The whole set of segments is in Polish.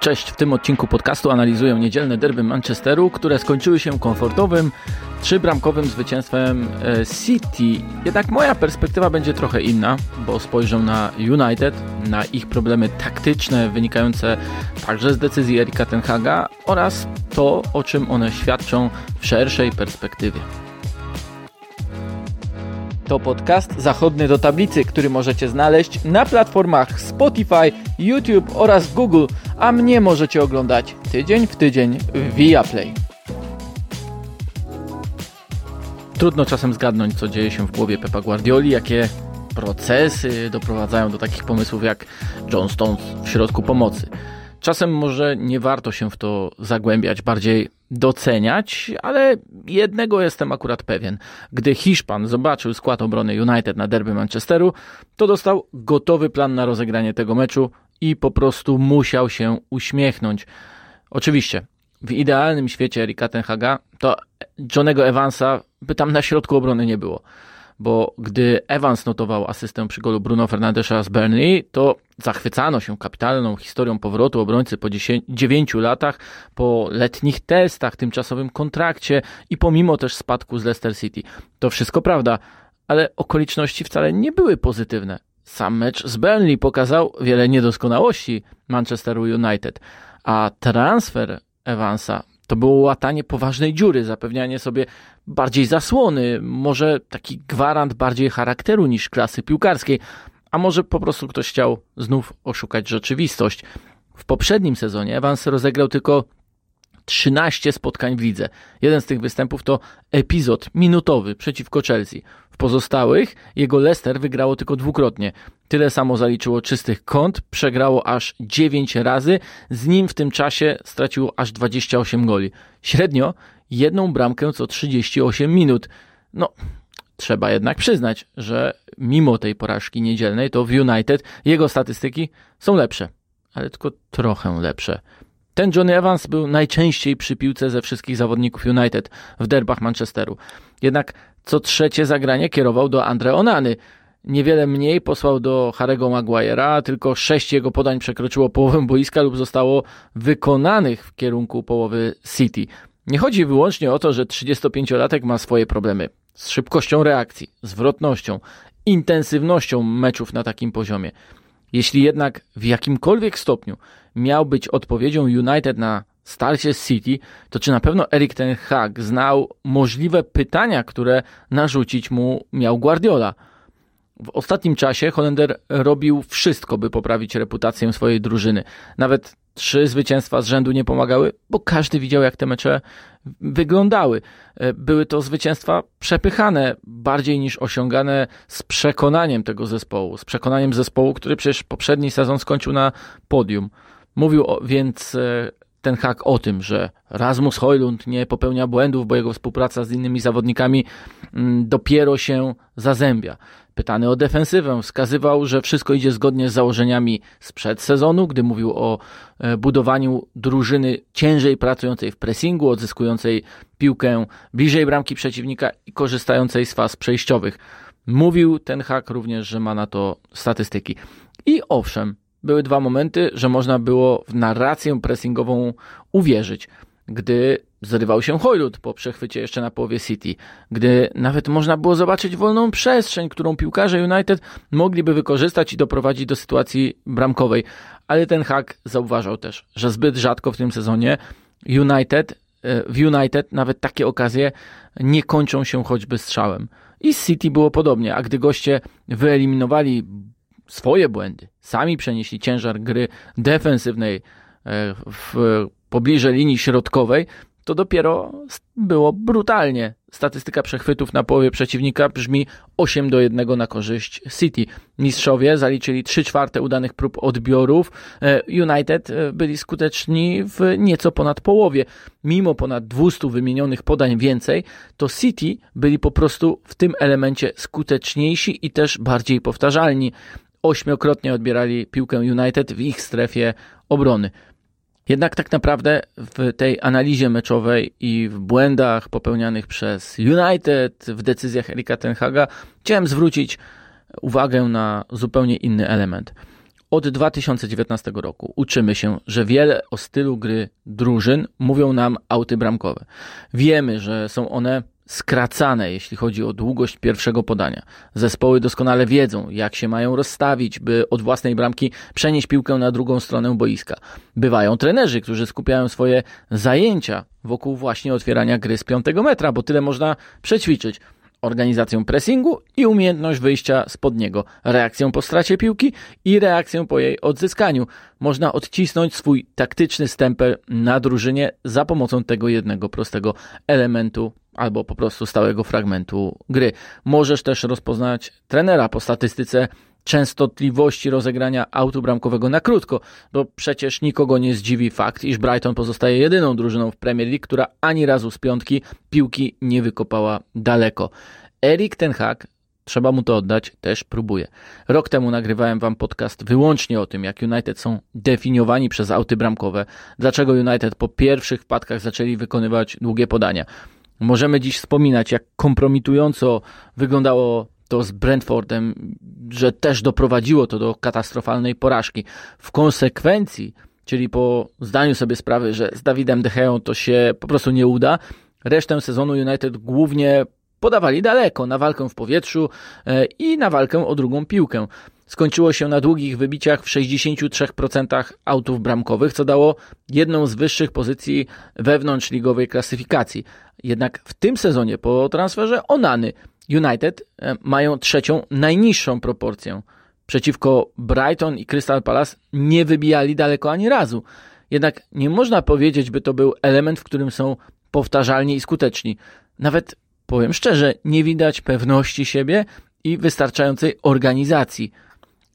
Cześć, w tym odcinku podcastu analizuję niedzielne derby Manchesteru, które skończyły się komfortowym, trzybramkowym zwycięstwem e, City. Jednak moja perspektywa będzie trochę inna, bo spojrzę na United, na ich problemy taktyczne wynikające także z decyzji Erika Tenhaga oraz to, o czym one świadczą w szerszej perspektywie. To podcast zachodny do tablicy, który możecie znaleźć na platformach Spotify, YouTube oraz Google, a mnie możecie oglądać tydzień w tydzień w Viaplay. Trudno czasem zgadnąć, co dzieje się w głowie Pepa Guardioli, jakie procesy doprowadzają do takich pomysłów jak John Stones w środku pomocy. Czasem może nie warto się w to zagłębiać, bardziej doceniać, ale jednego jestem akurat pewien. Gdy Hiszpan zobaczył skład obrony United na derby Manchesteru, to dostał gotowy plan na rozegranie tego meczu i po prostu musiał się uśmiechnąć. Oczywiście, w idealnym świecie Erika Tenhaga to Johnego Evansa by tam na środku obrony nie było bo gdy Evans notował asystę przy golu Bruno Fernandesza z Burnley, to zachwycano się kapitalną historią powrotu obrońcy po 10, 9 latach, po letnich testach, tymczasowym kontrakcie i pomimo też spadku z Leicester City. To wszystko prawda, ale okoliczności wcale nie były pozytywne. Sam mecz z Burnley pokazał wiele niedoskonałości Manchesteru United, a transfer Evansa to było łatanie poważnej dziury, zapewnianie sobie bardziej zasłony, może taki gwarant bardziej charakteru niż klasy piłkarskiej, a może po prostu ktoś chciał znów oszukać rzeczywistość. W poprzednim sezonie Evans rozegrał tylko 13 spotkań w lidze. Jeden z tych występów to epizod minutowy przeciwko Chelsea. W pozostałych jego Leicester wygrało tylko dwukrotnie. Tyle samo zaliczyło czystych kąt, przegrało aż 9 razy, z nim w tym czasie straciło aż 28 goli. Średnio jedną bramkę co 38 minut. No, trzeba jednak przyznać, że mimo tej porażki niedzielnej, to w United jego statystyki są lepsze, ale tylko trochę lepsze. Ten Johnny Evans był najczęściej przy piłce ze wszystkich zawodników United w derbach Manchesteru. Jednak co trzecie zagranie kierował do Andre Onany. Niewiele mniej posłał do Harego Maguire'a, tylko sześć jego podań przekroczyło połowę boiska lub zostało wykonanych w kierunku połowy City. Nie chodzi wyłącznie o to, że 35-latek ma swoje problemy z szybkością reakcji, zwrotnością, intensywnością meczów na takim poziomie. Jeśli jednak w jakimkolwiek stopniu miał być odpowiedzią United na starcie City, to czy na pewno Erik ten Hag znał możliwe pytania, które narzucić mu miał Guardiola? W ostatnim czasie Holender robił wszystko, by poprawić reputację swojej drużyny. Nawet trzy zwycięstwa z rzędu nie pomagały, bo każdy widział, jak te mecze wyglądały. E, były to zwycięstwa przepychane bardziej niż osiągane z przekonaniem tego zespołu, z przekonaniem zespołu, który przecież poprzedni sezon skończył na podium. Mówił więc e, ten hak o tym, że Rasmus Hojlund nie popełnia błędów, bo jego współpraca z innymi zawodnikami mm, dopiero się zazębia. Pytany o defensywę, wskazywał, że wszystko idzie zgodnie z założeniami sprzed sezonu, gdy mówił o e, budowaniu drużyny ciężej pracującej w pressingu, odzyskującej piłkę bliżej bramki przeciwnika i korzystającej z faz przejściowych. Mówił ten hak również, że ma na to statystyki. I owszem, były dwa momenty, że można było w narrację pressingową uwierzyć. Gdy zrywał się Hojlut po przechwycie jeszcze na połowie City, gdy nawet można było zobaczyć wolną przestrzeń, którą piłkarze United mogliby wykorzystać i doprowadzić do sytuacji bramkowej. Ale ten hak zauważał też, że zbyt rzadko w tym sezonie United, e, w United nawet takie okazje nie kończą się choćby strzałem. I City było podobnie, a gdy goście wyeliminowali swoje błędy, sami przenieśli ciężar gry defensywnej e, w pobliże linii środkowej, to dopiero było brutalnie. Statystyka przechwytów na połowie przeciwnika brzmi 8 do 1 na korzyść City. Mistrzowie zaliczyli 3 czwarte udanych prób odbiorów. E, United e, byli skuteczni w nieco ponad połowie. Mimo ponad 200 wymienionych podań więcej, to City byli po prostu w tym elemencie skuteczniejsi i też bardziej powtarzalni ośmiokrotnie odbierali piłkę United w ich strefie obrony. Jednak tak naprawdę w tej analizie meczowej i w błędach popełnianych przez United, w decyzjach Erika Tenhaga, chciałem zwrócić uwagę na zupełnie inny element. Od 2019 roku uczymy się, że wiele o stylu gry drużyn mówią nam auty bramkowe. Wiemy, że są one skracane, jeśli chodzi o długość pierwszego podania. Zespoły doskonale wiedzą, jak się mają rozstawić, by od własnej bramki przenieść piłkę na drugą stronę boiska. Bywają trenerzy, którzy skupiają swoje zajęcia wokół właśnie otwierania gry z piątego metra, bo tyle można przećwiczyć organizacją pressingu i umiejętność wyjścia spod niego, reakcją po stracie piłki i reakcją po jej odzyskaniu. Można odcisnąć swój taktyczny stempel na drużynie za pomocą tego jednego prostego elementu albo po prostu stałego fragmentu gry. Możesz też rozpoznać trenera po statystyce częstotliwości rozegrania autu bramkowego na krótko, bo przecież nikogo nie zdziwi fakt, iż Brighton pozostaje jedyną drużyną w Premier League, która ani razu z piątki piłki nie wykopała daleko. Erik Ten trzeba mu to oddać, też próbuje. Rok temu nagrywałem wam podcast wyłącznie o tym, jak United są definiowani przez auty bramkowe, dlaczego United po pierwszych wpadkach zaczęli wykonywać długie podania. Możemy dziś wspominać, jak kompromitująco wyglądało to z Brentfordem, że też doprowadziło to do katastrofalnej porażki. W konsekwencji, czyli po zdaniu sobie sprawy, że z Dawidem De Geą to się po prostu nie uda, resztę sezonu United głównie podawali daleko, na walkę w powietrzu e, i na walkę o drugą piłkę. Skończyło się na długich wybiciach w 63% autów bramkowych, co dało jedną z wyższych pozycji wewnątrzligowej klasyfikacji. Jednak w tym sezonie po transferze Onany United e, mają trzecią najniższą proporcję. Przeciwko Brighton i Crystal Palace nie wybijali daleko ani razu. Jednak nie można powiedzieć, by to był element, w którym są powtarzalni i skuteczni. Nawet powiem szczerze, nie widać pewności siebie i wystarczającej organizacji.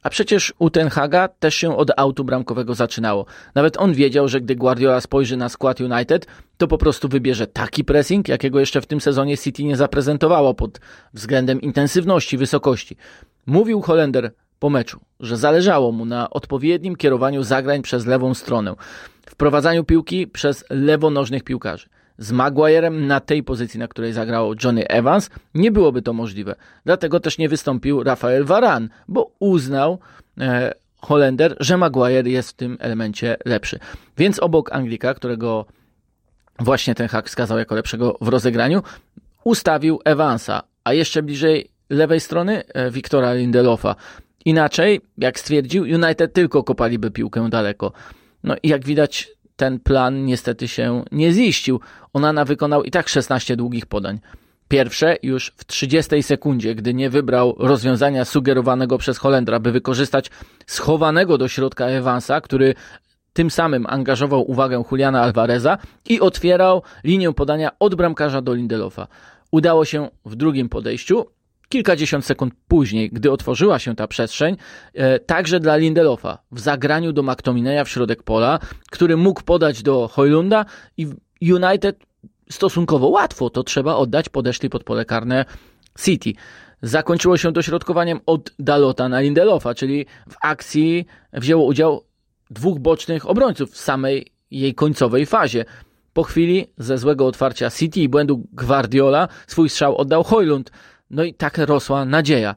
A przecież u Ten Haga też się od autu bramkowego zaczynało. Nawet on wiedział, że gdy Guardiola spojrzy na skład United, to po prostu wybierze taki pressing, jakiego jeszcze w tym sezonie City nie zaprezentowało pod względem intensywności, wysokości. Mówił Holender po meczu, że zależało mu na odpowiednim kierowaniu zagrań przez lewą stronę, wprowadzaniu piłki przez lewonożnych piłkarzy z Maguirem na tej pozycji, na której zagrał Johnny Evans, nie byłoby to możliwe. Dlatego też nie wystąpił Rafael Varan, bo uznał e, Holender, że Maguire jest w tym elemencie lepszy. Więc obok Anglika, którego właśnie ten hak wskazał jako lepszego w rozegraniu, ustawił Evansa, a jeszcze bliżej lewej strony e, Wiktora Lindelofa. Inaczej, jak stwierdził, United tylko kopaliby piłkę daleko. No i jak widać, ten plan niestety się nie ziścił. Onana wykonał i tak 16 długich podań. Pierwsze już w 30 sekundzie, gdy nie wybrał rozwiązania sugerowanego przez Holendra, by wykorzystać schowanego do środka Evansa, który tym samym angażował uwagę Juliana Alvareza i otwierał linię podania od bramkarza do Lindelofa. Udało się w drugim podejściu, kilkadziesiąt sekund później, gdy otworzyła się ta przestrzeń, e, także dla Lindelofa w zagraniu do McTominaya w środek pola, który mógł podać do Hojlunda i United stosunkowo łatwo, to trzeba oddać, podeszli pod pole karne City. Zakończyło się dośrodkowaniem od Dalota na Lindelofa, czyli w akcji wzięło udział dwóch bocznych obrońców w samej jej końcowej fazie. Po chwili ze złego otwarcia City i błędu Guardiola swój strzał oddał Hojlund. No i tak rosła nadzieja.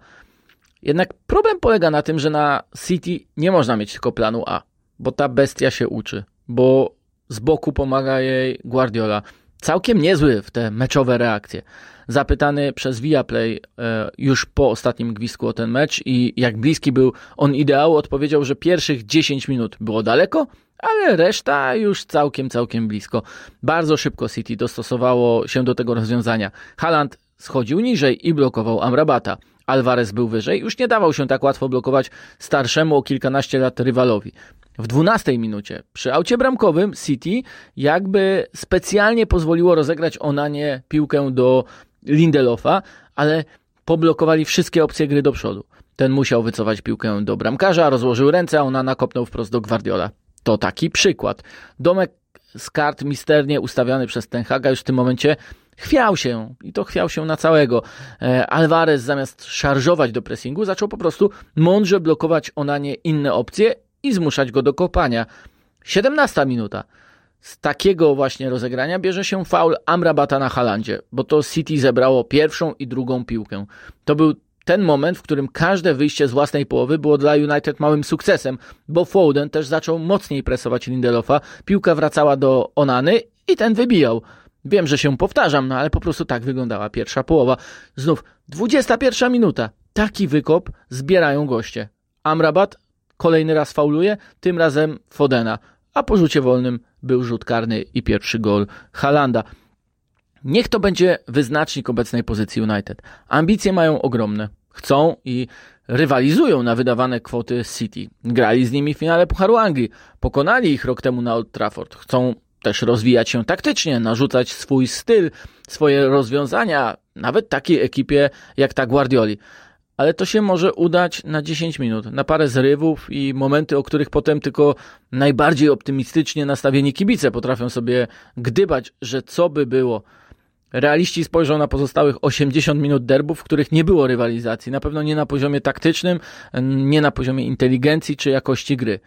Jednak problem polega na tym, że na City nie można mieć tylko planu A, bo ta bestia się uczy, bo z boku pomaga jej Guardiola. Całkiem niezły w te meczowe reakcje. Zapytany przez Viaplay e, już po ostatnim gwizdku o ten mecz i jak bliski był on ideału, odpowiedział, że pierwszych 10 minut było daleko, ale reszta już całkiem, całkiem blisko. Bardzo szybko City dostosowało się do tego rozwiązania. Haaland schodził niżej i blokował Amrabata. Alvarez był wyżej, już nie dawał się tak łatwo blokować starszemu o kilkanaście lat rywalowi. W 12 minucie przy aucie bramkowym City jakby specjalnie pozwoliło rozegrać Onanie piłkę do Lindelofa, ale poblokowali wszystkie opcje gry do przodu. Ten musiał wycofać piłkę do bramkarza, rozłożył ręce, a ona nakopnął wprost do Guardiola. To taki przykład. Domek z kart misternie ustawiany przez Tenhaga już w tym momencie chwiał się i to chwiał się na całego. E, Alvarez zamiast szarżować do pressingu zaczął po prostu mądrze blokować Onanie inne opcje i zmuszać go do kopania. 17 minuta. Z takiego właśnie rozegrania bierze się faul Amrabata na Halandzie, bo to City zebrało pierwszą i drugą piłkę. To był ten moment, w którym każde wyjście z własnej połowy było dla United małym sukcesem, bo Foden też zaczął mocniej presować Lindelofa, piłka wracała do Onany i ten wybijał. Wiem, że się powtarzam, no ale po prostu tak wyglądała pierwsza połowa. Znów 21 minuta. Taki wykop zbierają goście. Amrabat kolejny raz fauluje, tym razem Fodena, a po rzucie wolnym był rzut karny i pierwszy gol Halanda. Niech to będzie wyznacznik obecnej pozycji United. Ambicje mają ogromne. Chcą i rywalizują na wydawane kwoty City. Grali z nimi w finale Pucharu Anglii. Pokonali ich rok temu na Old Trafford. Chcą też rozwijać się taktycznie, narzucać swój styl, swoje rozwiązania, nawet takiej ekipie jak ta Guardioli. Ale to się może udać na 10 minut, na parę zrywów i momenty, o których potem tylko najbardziej optymistycznie nastawieni kibice potrafią sobie gdybać, że co by było. Realiści spojrzą na pozostałych 80 minut derbów, w których nie było rywalizacji. Na pewno nie na poziomie taktycznym, nie na poziomie inteligencji czy jakości gry.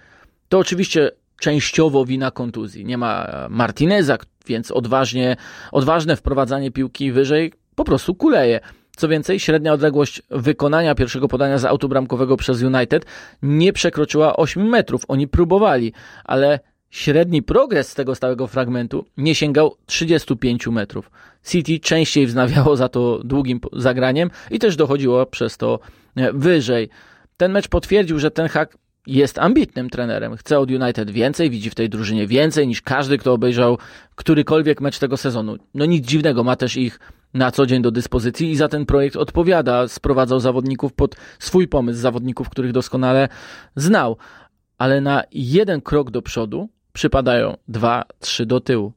To oczywiście częściowo wina kontuzji. Nie ma Martineza, więc odważnie, odważne wprowadzanie piłki wyżej po prostu kuleje. Co więcej, średnia odległość wykonania pierwszego podania z autu bramkowego przez United nie przekroczyła 8 metrów. Oni próbowali, ale średni progres z tego stałego fragmentu nie sięgał 35 metrów. City częściej wznawiało za to długim zagraniem i też dochodziło przez to e, wyżej. Ten mecz potwierdził, że ten hak jest ambitnym trenerem. Chce od United więcej, widzi w tej drużynie więcej niż każdy, kto obejrzał którykolwiek mecz tego sezonu. No nic dziwnego, ma też ich na co dzień do dyspozycji i za ten projekt odpowiada. Sprowadzał zawodników pod swój pomysł, zawodników, których doskonale znał. Ale na jeden krok do przodu przypadają dwa, trzy do tyłu.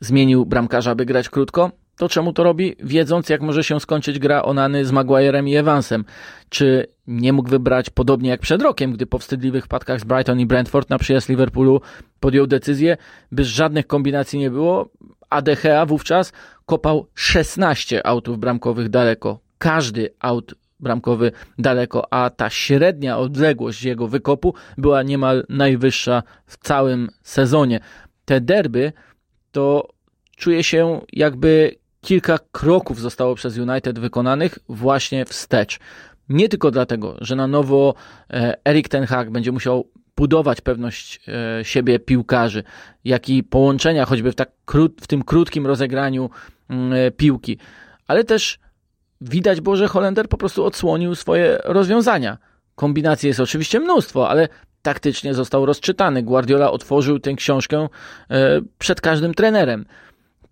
Zmienił bramkarza, by grać krótko? To czemu to robi? Wiedząc, jak może się skończyć gra Onany z Maguirem i Evansem. Czy nie mógł wybrać podobnie jak przed rokiem, gdy po wstydliwych wpadkach z Brighton i Brentford na przyjazd Liverpoolu podjął decyzję, by żadnych kombinacji nie było, a De Gea wówczas kopał 16 autów bramkowych daleko. Każdy aut bramkowy daleko, a ta średnia odległość jego wykopu była niemal najwyższa w całym sezonie. Te derby to czuje się jakby kilka kroków zostało przez United wykonanych właśnie wstecz. Nie tylko dlatego, że na nowo e, Erik Ten Hag będzie musiał budować pewność e, siebie piłkarzy, jak i połączenia choćby w, tak krót, w tym krótkim rozegraniu mm, e, piłki, ale też widać było, że Holender po prostu odsłonił swoje rozwiązania. Kombinacji jest oczywiście mnóstwo, ale taktycznie został rozczytany. Guardiola otworzył tę książkę przed każdym trenerem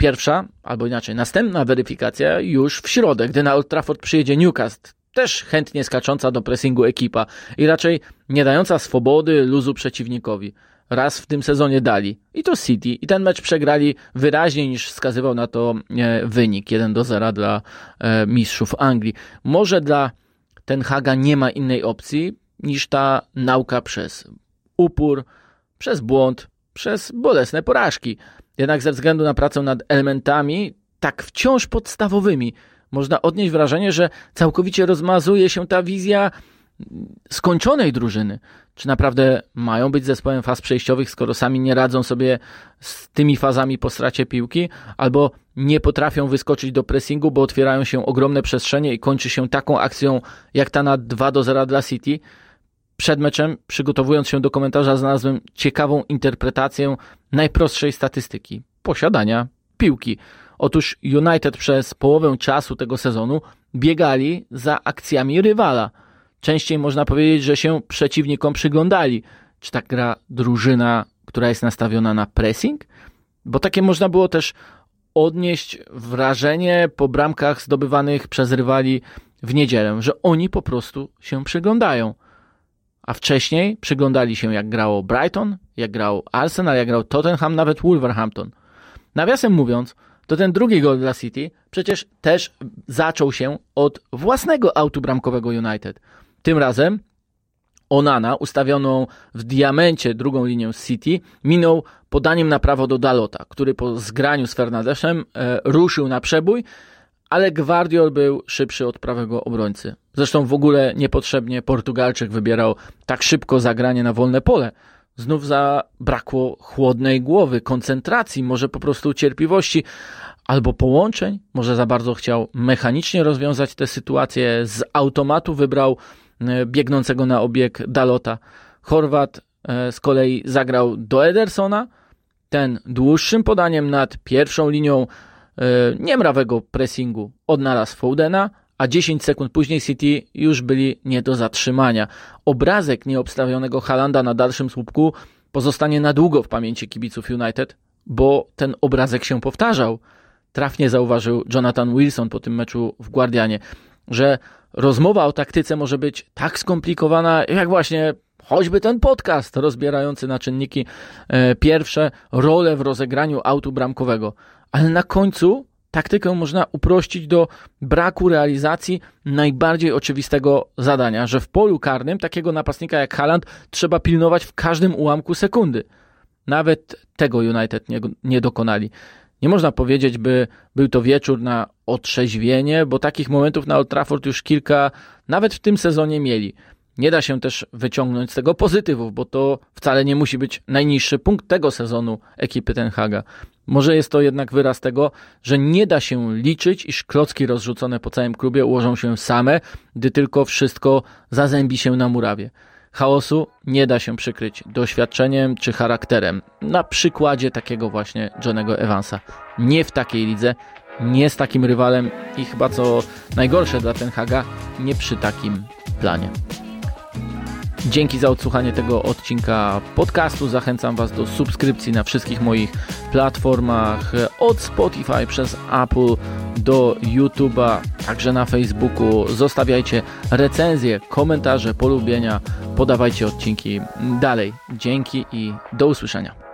pierwsza, albo inaczej, następna weryfikacja już w środę, gdy na Old Trafford przyjedzie Newcastle. Też chętnie skacząca do pressingu ekipa i raczej nie dająca swobody, luzu przeciwnikowi. Raz w tym sezonie dali. I to City. I ten mecz przegrali wyraźniej niż wskazywał na to e, wynik. 1 do 0 dla e, mistrzów Anglii. Może dla Ten Haga nie ma innej opcji niż ta nauka przez upór, przez błąd, przez bolesne porażki. Jednak ze względu na pracę nad elementami, tak wciąż podstawowymi, można odnieść wrażenie, że całkowicie rozmazuje się ta wizja skończonej drużyny. Czy naprawdę mają być zespołem faz przejściowych, skoro sami nie radzą sobie z tymi fazami po stracie piłki, albo nie potrafią wyskoczyć do pressingu, bo otwierają się ogromne przestrzenie i kończy się taką akcją jak ta na 2 do 0 dla City? Przed meczem, przygotowując się do komentarza, znalazłem ciekawą interpretację najprostszej statystyki posiadania piłki. Otóż United przez połowę czasu tego sezonu biegali za akcjami rywala. Częściej można powiedzieć, że się przeciwnikom przyglądali. Czy tak gra drużyna, która jest nastawiona na pressing? Bo takie można było też odnieść wrażenie po bramkach zdobywanych przez rywali w niedzielę, że oni po prostu się przyglądają a wcześniej przyglądali się jak grało Brighton, jak grał Arsenal, jak grał Tottenham, nawet Wolverhampton. Nawiasem mówiąc, to ten drugi gol dla City przecież też zaczął się od własnego autu bramkowego United. Tym razem Onana, ustawioną w diamencie drugą linię City, minął podaniem na prawo do Dalota, który po zgraniu z Fernandeszem e, ruszył na przebój, ale Gwardiol był szybszy od prawego obrońcy. Zresztą w ogóle niepotrzebnie Portugalczyk wybierał tak szybko zagranie na wolne pole. Znów zabrakło chłodnej głowy, koncentracji, może po prostu cierpliwości, albo połączeń, może za bardzo chciał mechanicznie rozwiązać tę sytuację, z automatu wybrał e, biegnącego na obieg Dalota. Chorwat e, z kolei zagrał do Edersona, ten dłuższym podaniem nad pierwszą linią e, niemrawego pressingu odnalazł Foudena, a 10 sekund później City już byli nie do zatrzymania. Obrazek nieobstawionego Halanda na dalszym słupku pozostanie na długo w pamięci kibiców United, bo ten obrazek się powtarzał. Trafnie zauważył Jonathan Wilson po tym meczu w Guardianie, że rozmowa o taktyce może być tak skomplikowana, jak właśnie choćby ten podcast rozbierający na czynniki e, pierwsze rolę w rozegraniu autu bramkowego. Ale na końcu taktykę można uprościć do braku realizacji najbardziej oczywistego zadania, że w polu karnym takiego napastnika jak Haaland trzeba pilnować w każdym ułamku sekundy. Nawet tego United nie, nie dokonali. Nie można powiedzieć, by był to wieczór na otrzeźwienie, bo takich momentów na Old Trafford już kilka, nawet w tym sezonie mieli. Nie da się też wyciągnąć z tego pozytywów, bo to wcale nie musi być najniższy punkt tego sezonu ekipy Ten Haga. Może jest to jednak wyraz tego, że nie da się liczyć, iż klocki rozrzucone po całym klubie ułożą się same, gdy tylko wszystko zazębi się na murawie. Chaosu nie da się przykryć doświadczeniem czy charakterem. Na przykładzie takiego właśnie Johnego Evansa. Nie w takiej lidze, nie z takim rywalem i chyba co najgorsze dla Ten Haga, nie przy takim planie. Dzięki za odsłuchanie tego odcinka podcastu. Zachęcam Was do subskrypcji na wszystkich moich platformach od Spotify przez Apple do YouTube'a, także na Facebooku. Zostawiajcie recenzje, komentarze, polubienia, podawajcie odcinki dalej. Dzięki i do usłyszenia.